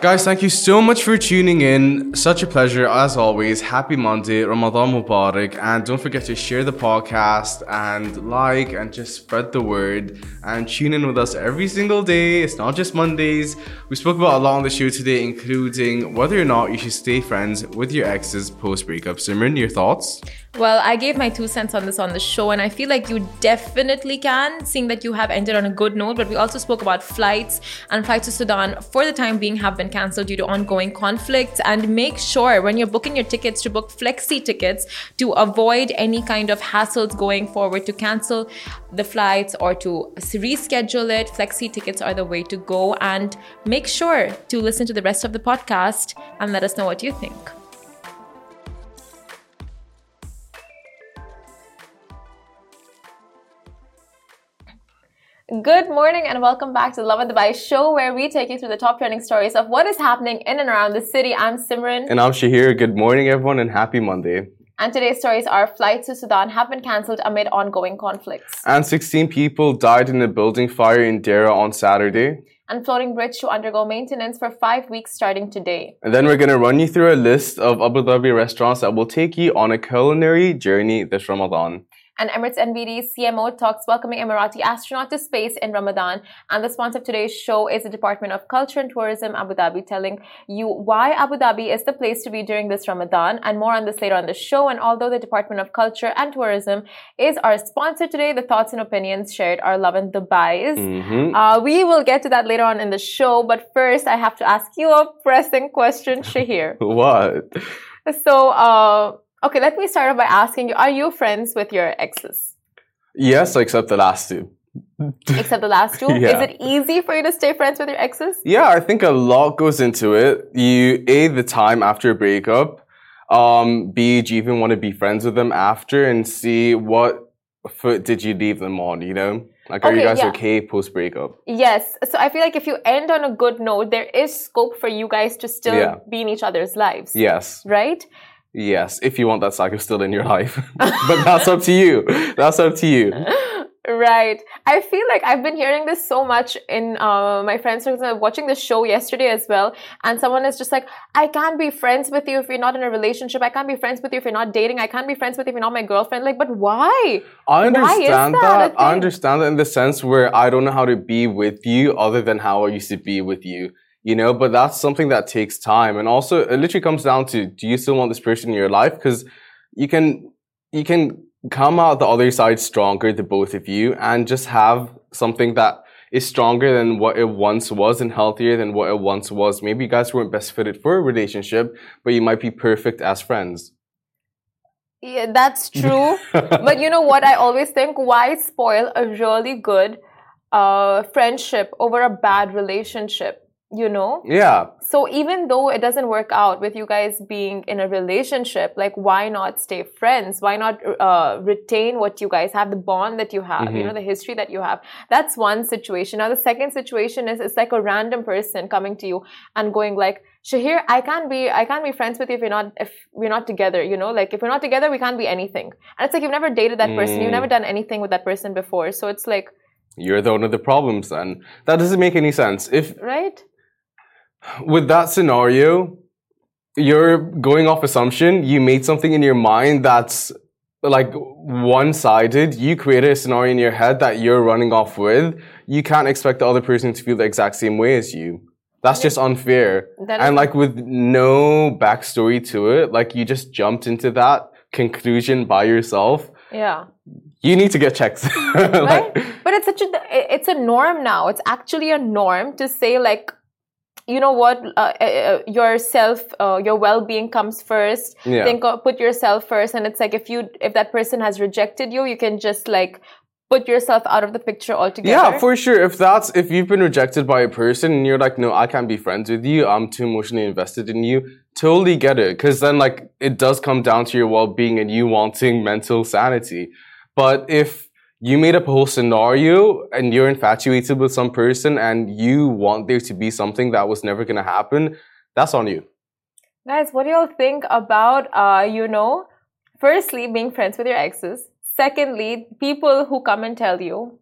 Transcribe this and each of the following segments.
Guys, thank you so much for tuning in. Such a pleasure as always. Happy Monday, Ramadan Mubarak, and don't forget to share the podcast and like and just spread the word and tune in with us every single day. It's not just Mondays. We spoke about a lot on the show today, including whether or not you should stay friends with your exes post breakup. Simran, your thoughts? Well, I gave my two cents on this on the show, and I feel like you definitely can, seeing that you have ended on a good note. But we also spoke about flights, and flights to Sudan for the time being have been cancelled due to ongoing conflicts. And make sure when you're booking your tickets to book flexi tickets to avoid any kind of hassles going forward to cancel the flights or to reschedule it. Flexi tickets are the way to go. And make sure to listen to the rest of the podcast and let us know what you think. Good morning and welcome back to the Lovin Dubai show where we take you through the top trending stories of what is happening in and around the city. I'm Simran. And I'm Shahir. Good morning, everyone, and happy Monday. And today's stories are flights to Sudan have been cancelled amid ongoing conflicts. And 16 people died in a building fire in Deira on Saturday. And floating bridge to undergo maintenance for five weeks starting today. And then we're going to run you through a list of Abu Dhabi restaurants that will take you on a culinary journey this Ramadan and Emirates NBD CMO talks welcoming Emirati astronaut to space in Ramadan. And the sponsor of today's show is the Department of Culture and Tourism Abu Dhabi, telling you why Abu Dhabi is the place to be during this Ramadan. And more on this later on the show. And although the Department of Culture and Tourism is our sponsor today, the thoughts and opinions shared are Lovin Dubai's. Mm-hmm. Uh, we will get to that later on in the show. But first, I have to ask you a pressing question, Shahir. what? So, uh, Okay, let me start off by asking you: Are you friends with your exes? Yes, except the last two. except the last two. yeah. Is it easy for you to stay friends with your exes? Yeah, I think a lot goes into it. You a the time after a breakup. Um, B, do you even want to be friends with them after, and C, what foot did you leave them on? You know. Like, are okay, you guys yeah. okay post breakup? Yes. So I feel like if you end on a good note, there is scope for you guys to still yeah. be in each other's lives. Yes. Right? Yes, if you want that cycle still in your life. but that's up to you. That's up to you. Right. I feel like I've been hearing this so much in uh, my friends. watching the show yesterday as well, and someone is just like, "I can't be friends with you if you're not in a relationship. I can't be friends with you if you're not dating. I can't be friends with you if you're not my girlfriend." Like, but why? I understand why that. that I understand that in the sense where I don't know how to be with you other than how I used to be with you you know, but that's something that takes time. And also it literally comes down to, do you still want this person in your life? Cause you can, you can come out the other side stronger, the both of you, and just have something that is stronger than what it once was and healthier than what it once was. Maybe you guys weren't best fitted for a relationship, but you might be perfect as friends. Yeah, that's true. but you know what? I always think why spoil a really good uh, friendship over a bad relationship? You know yeah so even though it doesn't work out with you guys being in a relationship like why not stay friends why not uh, retain what you guys have the bond that you have mm-hmm. you know the history that you have that's one situation now the second situation is it's like a random person coming to you and going like Shahir, I can't be I can't be friends with you if you're not if we're not together, you know? Like if we're not together, we can't be anything. And it's like you've never dated that person, mm. you've never done anything with that person before. So it's like you're the one of the problems then. That doesn't make any sense. If Right? With that scenario, you're going off assumption. You made something in your mind that's like one sided. You created a scenario in your head that you're running off with. You can't expect the other person to feel the exact same way as you. That's just unfair. and like with no backstory to it, like you just jumped into that conclusion by yourself. Yeah. You need to get checked. like, right? But it's such a it's a norm now. It's actually a norm to say like you know what uh, uh, uh yourself uh, your well-being comes first. Yeah. think of, put yourself first. And it's like if you if that person has rejected you you can just like put yourself out of the picture altogether. Yeah for sure. If that's if you've been rejected by a person and you're like no i can't be friends with you. I'm too emotionally invested in you totally get it. Because then like it does come down to your well-being and you wanting mental sanity. But if you made up a whole scenario and you're infatuated with some person and you want there to be something that was never going to happen, that's on you. Guys, what do y'all think about, uh, you know, firstly, being friends with your exes? Secondly, people who come and tell you,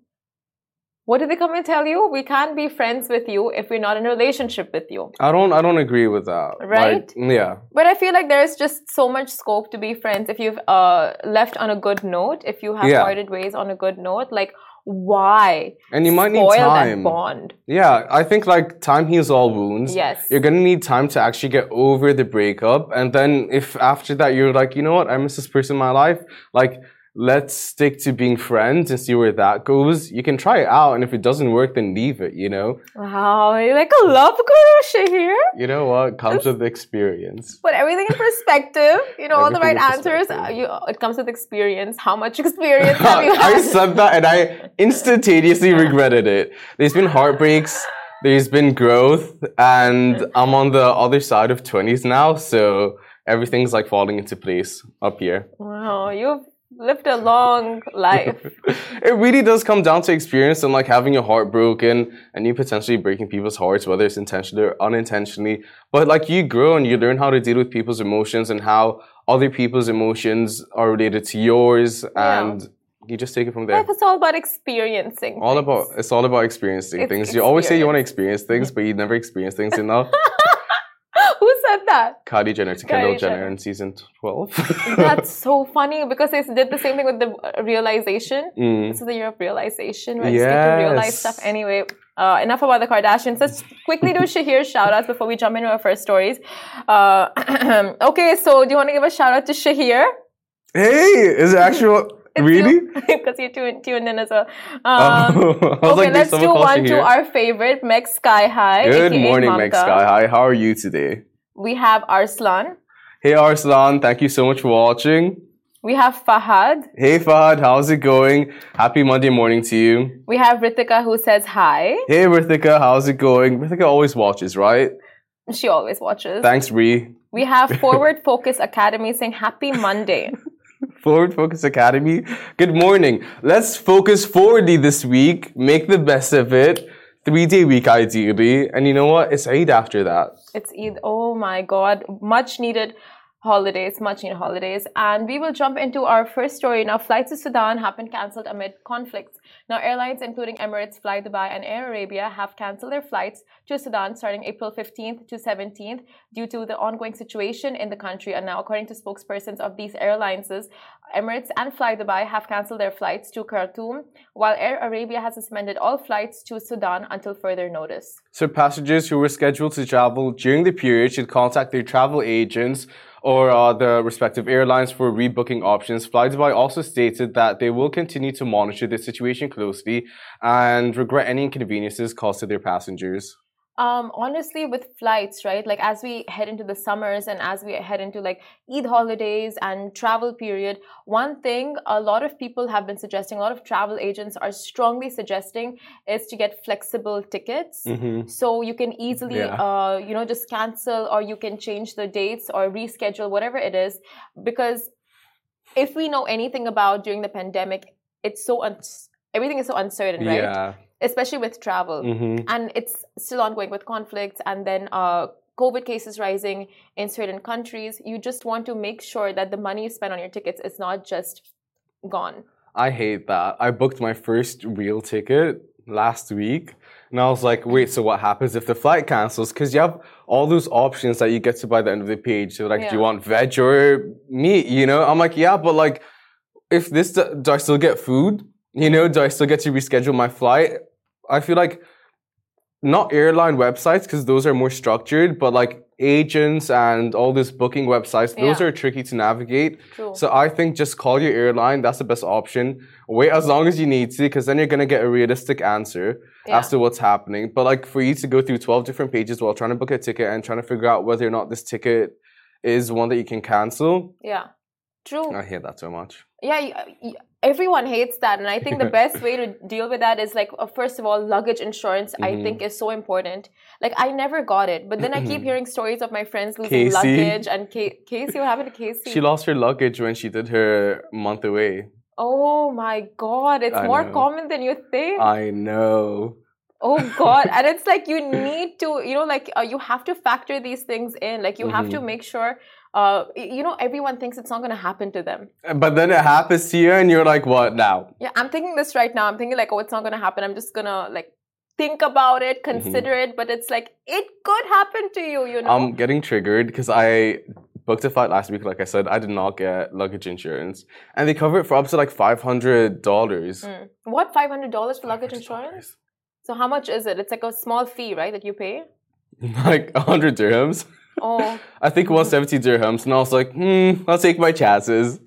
what did they come and tell you? We can't be friends with you if we're not in a relationship with you. I don't I don't agree with that. Right? Like, yeah. But I feel like there's just so much scope to be friends if you've uh, left on a good note, if you have Yeah. parted ways on a good note. Like, why? And you might need spoil time. that bond. Yeah, I think like time heals all wounds. Yes. You're gonna need time to actually get over the breakup. And then if after that you're like, you know what, I miss this person in my life, like let's stick to being friends and see where that goes. You can try it out and if it doesn't work, then leave it, you know? Wow, you're like a love guru here. You know what? Comes with experience. Put everything in perspective. You know all the right answers. You, it comes with experience. How much experience have you I said that and I instantaneously regretted it. There's been heartbreaks, there's been growth, and I'm on the other side of 20s now, so everything's like falling into place up here. Wow, you've lived a long life. it really does come down to experience and like having your heart broken and you potentially breaking people's hearts, whether it's intentionally or unintentionally. But like you grow and you learn how to deal with people's emotions and how other people's emotions are related to yours and you just take it from there. Life is all about experiencing. All things. about it's all about experiencing It's things. You always say you want to experience things, but you never experience things enough. Said that? Kylie Jenner to Kendall Jenner Jenner. in season twelve. That's so funny because they did the same thing with the realization. Mm. This is the year of realization. Where speak to real life stuff. Anyway, uh, enough about the Kardashians. Let's quickly do Shahir shout outs before we jump into our first stories. Uh, okay, so do you want to give a shout out to Shahir? Hey, is it actual? really? Because you're tuned, tuned in as well. Um, Oh, okay, like, let's do one to our favorite, Meg Sky High. Good morning, Meg Sky High. How are you today? We have Arslan. Hey Arslan, thank you so much for watching. We have Fahad. Hey Fahad, how's it going? Happy Monday morning to you. We have Ritika who says hi. Hey Rithika, how's it going? Rithika always watches, right? She always watches. Thanks, Ree. We have Forward Focus Academy saying happy Monday. Forward Focus Academy. Good morning. Let's focus forwardly this week. Make the best of it. Three day week ideally. And you know what? It's Eid after that. It's Eid. Oh my God. Much needed holidays, much needed holidays. And we will jump into our first story. Now, flights to Sudan have been cancelled amid conflicts. Now, airlines including Emirates, Fly Dubai, and Air Arabia have cancelled their flights to Sudan starting April 15th to 17th due to the ongoing situation in the country. And now, according to spokespersons of these airlines, Emirates and Fly Dubai have cancelled their flights to Khartoum, while Air Arabia has suspended all flights to Sudan until further notice. So passengers who were scheduled to travel during the period should contact their travel agents or uh, the respective airlines for rebooking options. FlyDubai also stated that they will continue to monitor the situation closely and regret any inconveniences caused to their passengers. Um, honestly, with flights, right? Like as we head into the summers and as we head into like Eid holidays and travel period, one thing a lot of people have been suggesting, a lot of travel agents are strongly suggesting is to get flexible tickets. Mhm. So you can easily, Yeah. uh, you know, just cancel or you can change the dates or reschedule, whatever it is. Because if we know anything about during the pandemic, it's so, un- everything is so uncertain, right? Yeah. Especially with travel hmm and it's still ongoing with conflicts and then uh, covid cases rising in certain countries you just want to make sure that the money you spend on your tickets is not just gone I hate that. I booked my first real ticket last week. And I was like, wait, so what happens if the flight cancels? Because you have all those options that you get to by the end of the page. So, like, do you want veg or meat? You know? I'm like, yeah, but like, if this, do I still get food? You know, do I still get to reschedule my flight? I feel like not airline websites, because those are more structured, but like agents and all these booking websites, those are tricky to navigate. true So I think just call your airline. That's the best option. Wait as long as you need to, because then you're gonna get a realistic answer Yeah. as to what's happening. But like for you to go through twelve different pages while trying to book a ticket and trying to figure out whether or not this ticket is one that you can cancel, yeah true I hear that so much. yeah everyone hates that and i think the best way to deal with that is like uh, first of all luggage insurance i Mhm. think is so important like i never got it but then i keep hearing stories of my friends losing Casey. luggage and Ca- casey what happened to casey She lost her luggage when she did her month away. oh my god it's I more know. common than you think I know. Oh God! And it's like you need to, you know, like uh, you have to factor these things in. Like you have to Mhm. make sure uh, you know, everyone thinks it's not going to happen to them. But then it happens to you, and you're like, what now? Yeah, I'm thinking this right now. I'm thinking, like, oh, it's not going to happen. I'm just going to, like, think about it, Mm-hmm. consider it. But it's like, it could happen to you, you know? I'm getting triggered because I booked a flight last week. Like I said, I did not get luggage insurance, and they cover it for up to like five hundred dollars. Mm. What, $500 for luggage insurance? So how much is it? It's like a small fee, right, that you pay? Like hundred dirhams. Oh, I think was 170 dirhams, and I was like, hmm, I'll take my chances.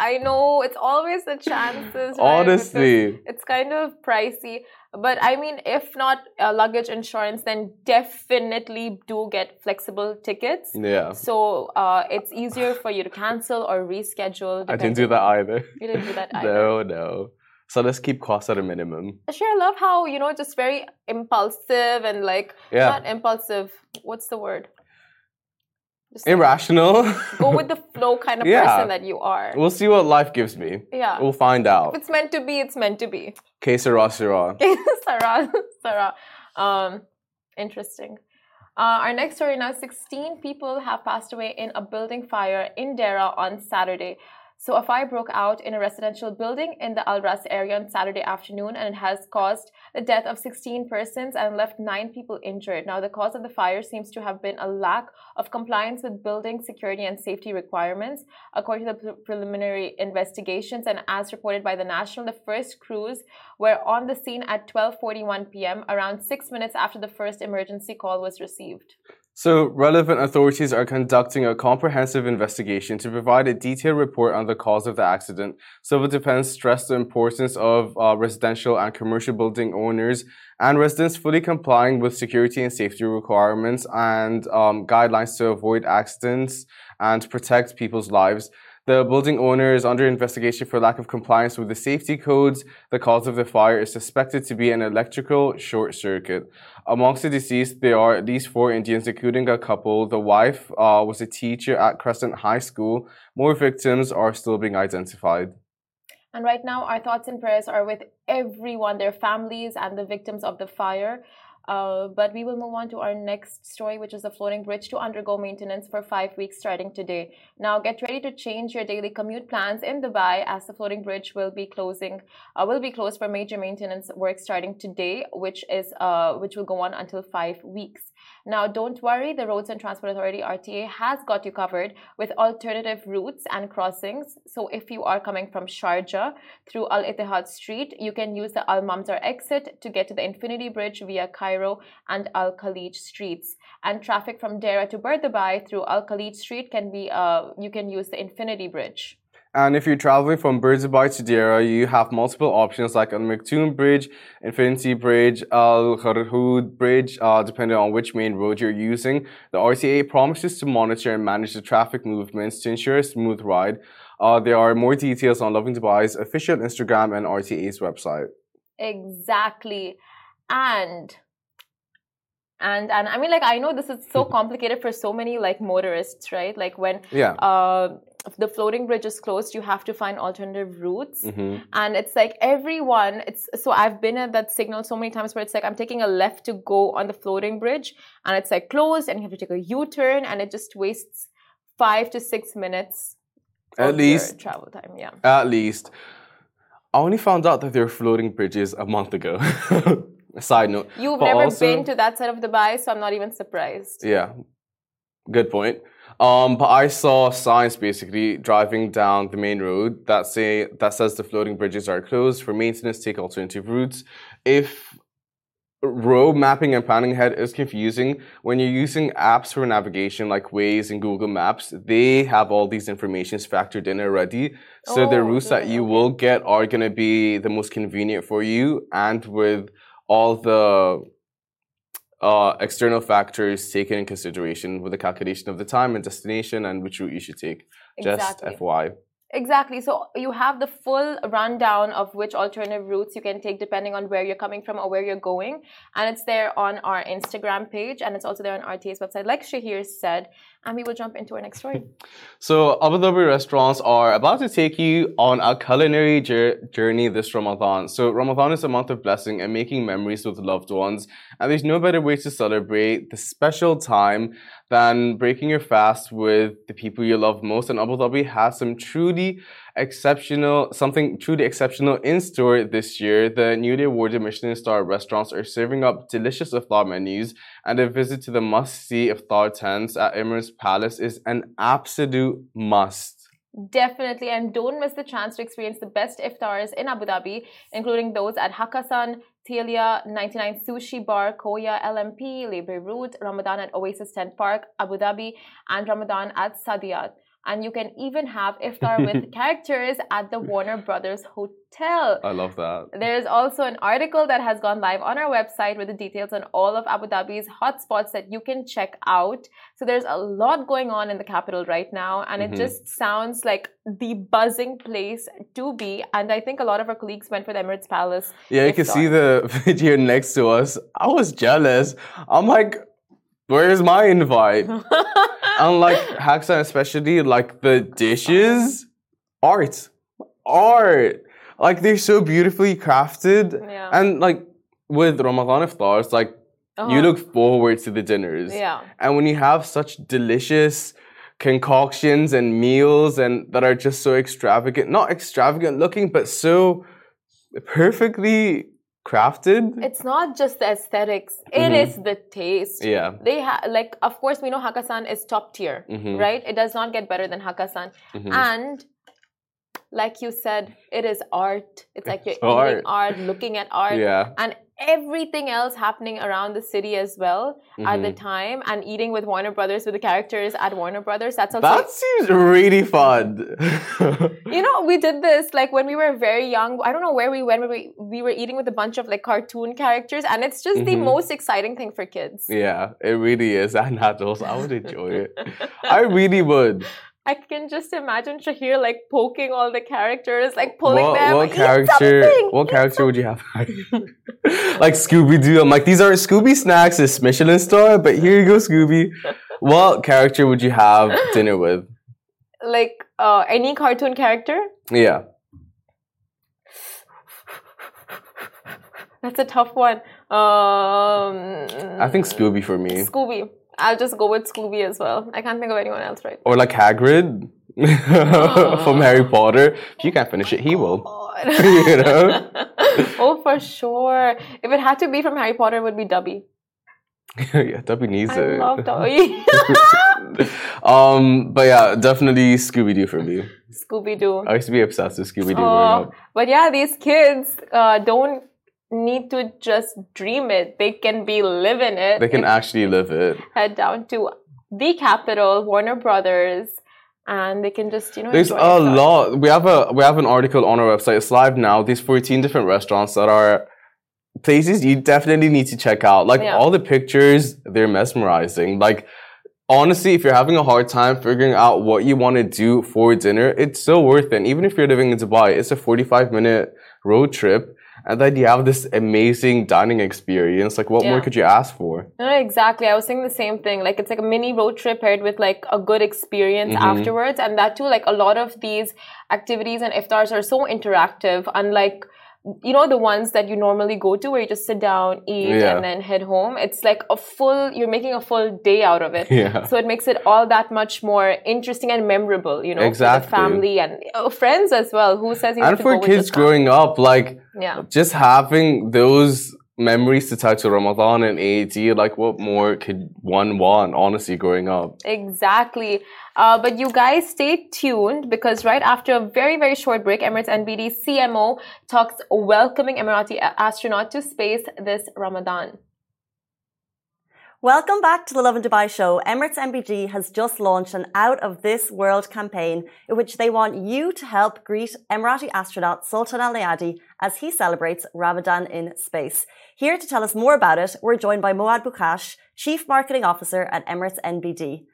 I know. It's always the chances? Honestly. It's kind of pricey. But I mean, if not uh, luggage insurance, then definitely do get flexible tickets. Yeah. So uh, it's easier for you to cancel or reschedule. I didn't do that either. You didn't do that either. No, no. So let's keep costs at a minimum. Sure, I love how, you know, just very impulsive and like, Yeah. not impulsive. What's the word? Just Irrational. go with the flow kind of Yeah. person that you are. we'll see what life gives me. Yeah. We'll find out. If it's meant to be, it's meant to be. Que sera, sera. Sarah, Sarah. Um, interesting. Uh, our next story now 16 people have passed away in a building fire in Deira on Saturday. So, a fire broke out in a residential building in the Al Ras area on Saturday afternoon and it has caused the death of 16 persons and left nine people injured. Now, the cause of the fire seems to have been a lack of compliance with building security and safety requirements, according to the pre- preliminary investigations. And as reported by the National, the first crews were on the scene at 12:41 p.m., around six minutes after the first emergency call was received. So, relevant authorities are conducting a comprehensive investigation to provide a detailed report on the cause of the accident. Civil Defense stressed the importance of uh, residential and commercial building owners and residents fully complying with security and safety requirements and um, guidelines to avoid accidents and protect people's lives. The building owner is under investigation for lack of compliance with the safety codes. The cause of the fire is suspected to be an electrical short circuit. Amongst the deceased, there are at least four Indians, including a couple. The wife uh, was a teacher at Crescent High School. More victims are still being identified. And right now, our thoughts and prayers are with everyone, their families, and the victims of the fire. Uh, but we will move on to our next story, which is the floating bridge to undergo maintenance for five weeks starting today. Now, get ready to change your daily commute plans in Dubai as the floating bridge will be closing, uh, will be closed for major maintenance work starting today, which is uh, which will go on until five weeks. Now, don't worry, the Roads and Transport Authority RTA has got you covered with alternative routes and crossings. So, if you are coming from Sharjah through Al Ittihad Street, you can use the Al Mamzar exit to get to the Infinity Bridge via Cairo and Al Khalid streets. And traffic from Deira to Bur Dubai through Al Khalid Street can be, uh, you can use the Infinity Bridge. And if you're traveling from Bur Dubai to Deira, you have multiple options like Al Maktoum Bridge, Infinity Bridge, Al Garhoud Bridge, uh, depending on which main road you're using. The RTA promises to monitor and manage the traffic movements to ensure a smooth ride. Uh, there are more details on Lovin Dubai's official Instagram and RTA's website. Exactly. And and and I mean like I know this is so complicated for so many like motorists, right? Like when Yeah. uh the floating bridge is closed, you have to find alternative routes. hmm And it's like everyone, it's so I've been at that signal so many times where it's like I'm taking a left to go on the floating bridge and it's like closed and you have to take a U-turn and it just wastes five to six minutes At least, travel time. Yeah. at least. I only found out that there are floating bridges a month ago. Side note. You've But never also- been to that side of Dubai, so I'm not even surprised. Yeah, good point. Um, but I saw signs basically driving down the main road that say that says the floating bridges are closed for maintenance. Take alternative routes. If road mapping and planning ahead is confusing, when you're using apps for navigation like Waze and Google Maps, they have all these informations factored in already. So the Oh, routes that you will get are gonna be the most convenient for you, and with all the uh, external factors taken in consideration with the calculation of the time and destination and which route you should take. Just Exactly. FYI. Exactly. So you have the full rundown of which alternative routes you can take depending on where you're coming from or where you're going. And it's there on our Instagram page and it's also there on RTA's website, like Shahir said. And we will jump into our next story. So Abu Dhabi restaurants are about to take you on a culinary journey this Ramadan. So Ramadan is a month of blessing and making memories with loved ones. And there's no better way to celebrate the special time than breaking your fast with the people you love most. And Abu Dhabi has some truly exceptional, something truly exceptional in store this year. The newly awarded Michelin star restaurants are serving up delicious iftar menus, and a visit to the must-see iftar tents at Emirates Palace is an absolute must. Definitely, and don't miss the chance to experience the best iftars in Abu Dhabi, including those at Hakkasan, Talea, 99 Sushi Bar, Koya, LMP, Le Beirut, Ramadan at Oasis Tent Park, Abu Dhabi, and Ramadan at Saadiyat and you can even have iftar with characters at the Warner Brothers Hotel. I love that. There's also an article that has gone live on our website with the details on all of Abu Dhabi's hotspots that you can check out. So there's a lot going on in the capital right now, and mm-hmm. it just sounds like the buzzing place to be. And I think a lot of our colleagues went for the Emirates Palace. Yeah, you can see the video next to us. I was jealous. I'm like, where's my invite? Unlike Hakkasan, especially like the dishes, art, art. Like they're so beautifully crafted, yeah. and like with Ramadan iftars, like uh-huh. you look forward to the dinners. Yeah. And when you have such delicious concoctions and meals and that are just so extravagant, not extravagant looking, but so perfectly crafted. It's not just the aesthetics; it mm-hmm. is the taste. Yeah, they have like, of course, we know Hakkasan is top tier, mm-hmm. right? It does not get better than Hakkasan, mm-hmm. and like you said, it is art. It's like you're art. eating art, looking at art, yeah, and everything else happening around the city as well mm-hmm. at the mm-hmm. time and eating with Warner Brothers with the characters at Warner Brothers. That's sounds That seems really fun. you know, we did this like when we were very young. I don't know where we went, but we we were eating with a bunch of like cartoon characters and it's just mm-hmm. the most exciting thing for kids. Yeah, it really is. And adults, I would enjoy it. I really would. I can just imagine Shahir like poking all the characters, like pulling what, them. What character? What character would you have? like Scooby Doo. I'm like, these are Scooby snacks. It's Michelin star, but here you go, Scooby. what character would you have dinner with? Like uh, any cartoon character? Yeah. That's a tough one. Um, I think Scooby for me. Scooby. I'll just go with Scooby as well. I can't think of anyone else right Or like Hagrid from Harry Potter. If you can't finish it, he will. you know? oh, for sure. If it had to be from Harry Potter, it would be Dobby. yeah, Dobby needs I it. I love Dobby. um, but yeah, definitely Scooby Doo for me. Scooby Doo. I used to be obsessed with Scooby Doo oh, But yeah, these kids uh, don't need to just dream it. They can be living it. They can actually live it. Head down to the capital, Warner Brothers, and they can just you know. There's a lot. We have a we have an article on our website. It's live now. These 14 different restaurants that are places you definitely need to check out. Like yeah. all the pictures, they're mesmerizing. Like honestly, if you're having a hard time figuring out what you want to do for dinner, it's so worth it. And even if you're living in Dubai, it's a 45 minute road trip and then you have this amazing dining experience. Like, what yeah. more could you ask for? No, exactly. I was saying the same thing. Like, it's like a mini road trip paired with like a good experience mm-hmm. afterwards, and that too. Like, a lot of these activities and iftars are so interactive, unlike you know the ones that you normally go to where you just sit down eat yeah. and then head home it's like a full you're making a full day out of it yeah. so it makes it all that much more interesting and memorable you know exactly. family and uh, friends as well who says you and for kids growing up like yeah just having those memories to tie to Ramadan and Eid. Like, what more could one want, honestly, growing up? Exactly. Uh, but you guys stay tuned because right after a very, very short break, Emirates NBD CMO talks welcoming Emirati astronaut to space this Ramadan. Welcome back to the Lovin Dubai show. Emirates NBD has just launched an out of this world campaign in which they want you to help greet Emirati astronaut Sultan Al Neyadi as he celebrates Ramadan in space. Here to tell us more about it, we're joined by Moad Bukash, Chief Marketing Officer at Emirates NBD.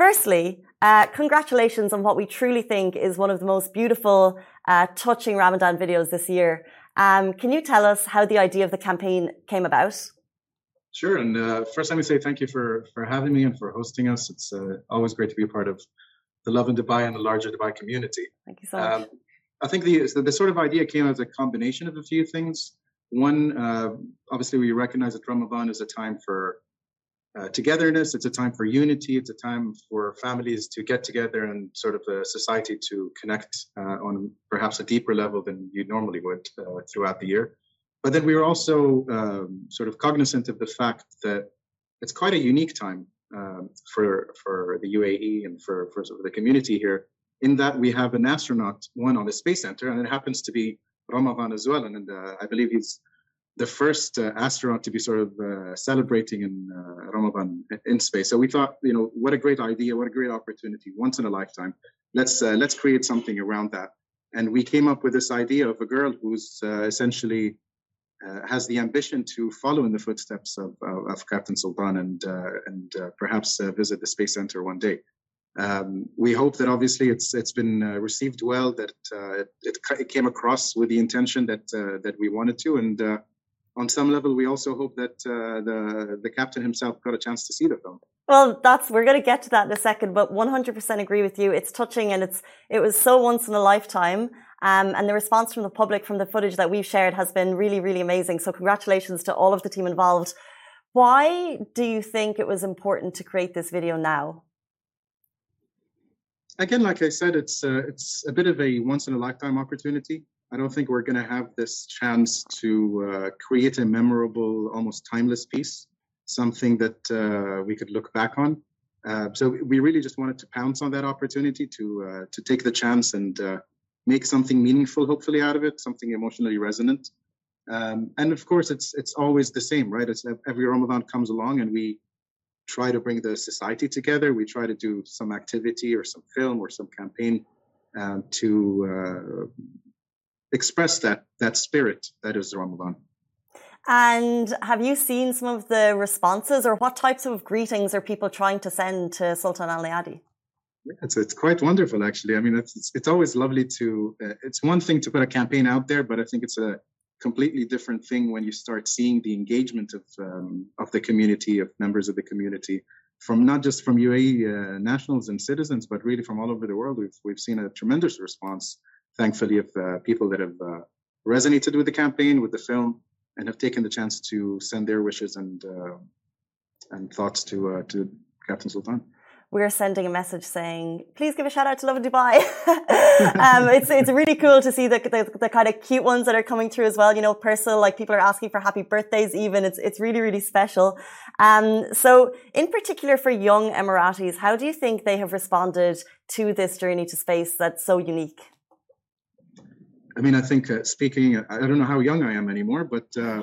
Firstly, uh, congratulations on what we truly think is one of the most beautiful, uh, touching Ramadan videos this year. Um, can you tell us how the idea of the campaign came about? Sure. And uh, first, let me say thank you for for having me and for hosting us. It's uh, always great to be a part of the Lovin Dubai and the larger Dubai community. Thank you so much. Um, I think the, the, the sort of idea came as a combination of a few things. One, uh, obviously, we recognize that Ramadan is a time for uh, togetherness. It's a time for unity. It's a time for families to get together and sort of a society to connect uh, on perhaps a deeper level than you normally would uh, throughout the year. But then we were also um, sort of cognizant of the fact that it's quite a unique time um, for for the UAE and for for sort of the community here, in that we have an astronaut one on the space center, and it happens to be Ramadan as well, and uh, I believe he's the first uh, astronaut to be sort of uh, celebrating in uh, Ramadan in space. So we thought, you know, what a great idea, what a great opportunity, once in a lifetime. Let's uh, let's create something around that. And we came up with this idea of a girl who's uh, essentially uh, has the ambition to follow in the footsteps of, of Captain Sultan and and perhaps visit the space center one day. Um, we hope that obviously it's it's been received well, that it, it, came across with the intention that that we wanted to, and on some level, we also hope that uh, the the captain himself got a chance to see the film. Well, that's we're going to get to that in a second, but 100% agree with you. It's touching and it's it was so once in a lifetime. Um, and the response from the public from the footage that we've shared has been really, really amazing. So congratulations to all of the team involved. Why do you think it was important to create this video now? Again, like I said, it's uh, it's a bit of a once in a lifetime opportunity. I don't think we're going to have this chance to uh, create a memorable, almost timeless piece, something that uh, we could look back on. Uh, so we really just wanted to pounce on that opportunity to uh, to take the chance and uh, make something meaningful, hopefully, out of it, something emotionally resonant. Um, and of course, it's it's always the same, right? It's every Ramadan comes along, and we try to bring the society together. We try to do some activity or some film or some campaign um, to uh, express that that spirit that is Ramadan. And have you seen some of the responses, or what types of greetings are people trying to send to Sultan Al Neyadi? It's it's quite wonderful, actually. I mean, it's it's, it's always lovely to. Uh, it's one thing to put a campaign out there, but I think it's a completely different thing when you start seeing the engagement of um, of the community, of members of the community, from not just from UAE uh, nationals and citizens, but really from all over the world. We've we've seen a tremendous response thankfully, of uh, people that have uh, resonated with the campaign, with the film, and have taken the chance to send their wishes and uh, and thoughts to uh, to Captain Sultan. We're sending a message saying, "Please give a shout out to Lovin Dubai." um, it's it's really cool to see the, the, the kind of cute ones that are coming through as well. You know, personal like people are asking for happy birthdays. Even it's it's really really special. Um, so, in particular for young Emiratis, how do you think they have responded to this journey to space that's so unique? I mean, I think uh, speaking, I don't know how young I am anymore, but uh,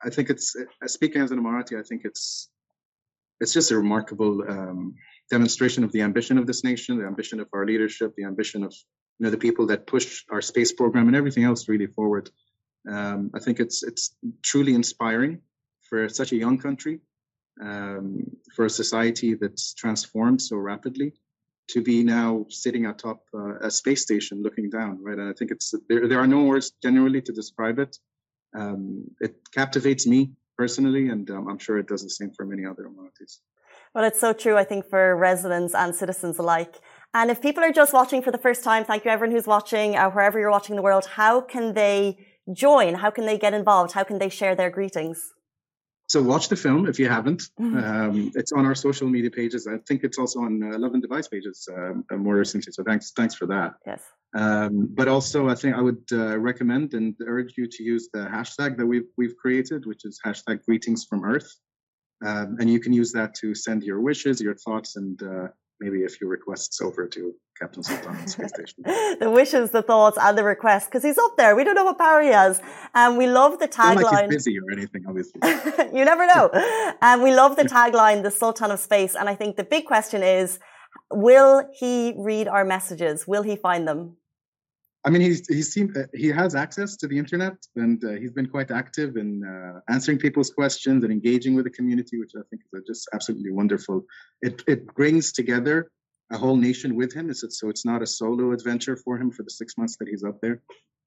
I think it's uh, speaking as an Emirati. I think it's it's just a remarkable um, demonstration of the ambition of this nation, the ambition of our leadership, the ambition of you know the people that push our space program and everything else really forward. Um, I think it's it's truly inspiring for such a young country, um, for a society that's transformed so rapidly to be now sitting atop uh, a space station looking down, right? And I think it's there. There are no words generally to describe it. Um, it captivates me personally, and um, I'm sure it does the same for many other Emiratis. Well, it's so true. I think for residents and citizens alike. And if people are just watching for the first time, thank you everyone who's watching, uh, wherever you're watching the world. How can they join? How can they get involved? How can they share their greetings? So watch the film if you haven't. Mm-hmm. Um, it's on our social media pages. I think it's also on uh, Lovin Dubai pages um, uh, more recently. So thanks, thanks for that. Yes. Um, but also, I think I would uh, recommend and urge you to use the hashtag that we've we've created, which is hashtag Greetings from Earth, um, and you can use that to send your wishes, your thoughts, and uh, maybe a few requests over to Captain Sultan space station. the wishes, the thoughts, and the requests, because he's up there. We don't know what power he has. And we love the tagline. Like he's busy or anything, obviously. you never know. And we love the tagline, the Sultan of Space. And I think the big question is, will he read our messages? Will he find them? I mean, he's he's seen, uh, he has access to the internet, and uh, he's been quite active in uh, answering people's questions and engaging with the community, which I think is just absolutely wonderful. It it brings together a whole nation with him, so it's not a solo adventure for him for the six months that he's up there.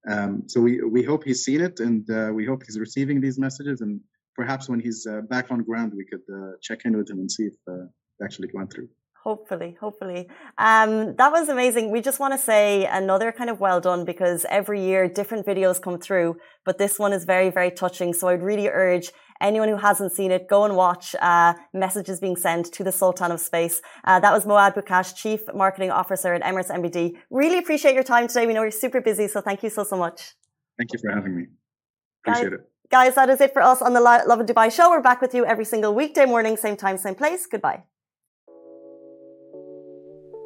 Um, so we we hope he's seen it, and uh, we hope he's receiving these messages, and perhaps when he's uh, back on ground, we could uh, check in with him and see if it actually went through. Hopefully, hopefully. Um, that was amazing. We just want to say another kind of well done because every year different videos come through, but this one is very, very touching. So I'd really urge anyone who hasn't seen it, go and watch uh, messages being sent to the Sultan of Space. Uh, that was Moad Bukash, Chief Marketing Officer at Emirates NBD. Really appreciate your time today. We know you're super busy, so thank you so, so much. Thank you for having me. Appreciate guys, it. Guys, that is it for us on the Lovin Dubai show. We're back with you every single weekday morning, same time, same place. Goodbye.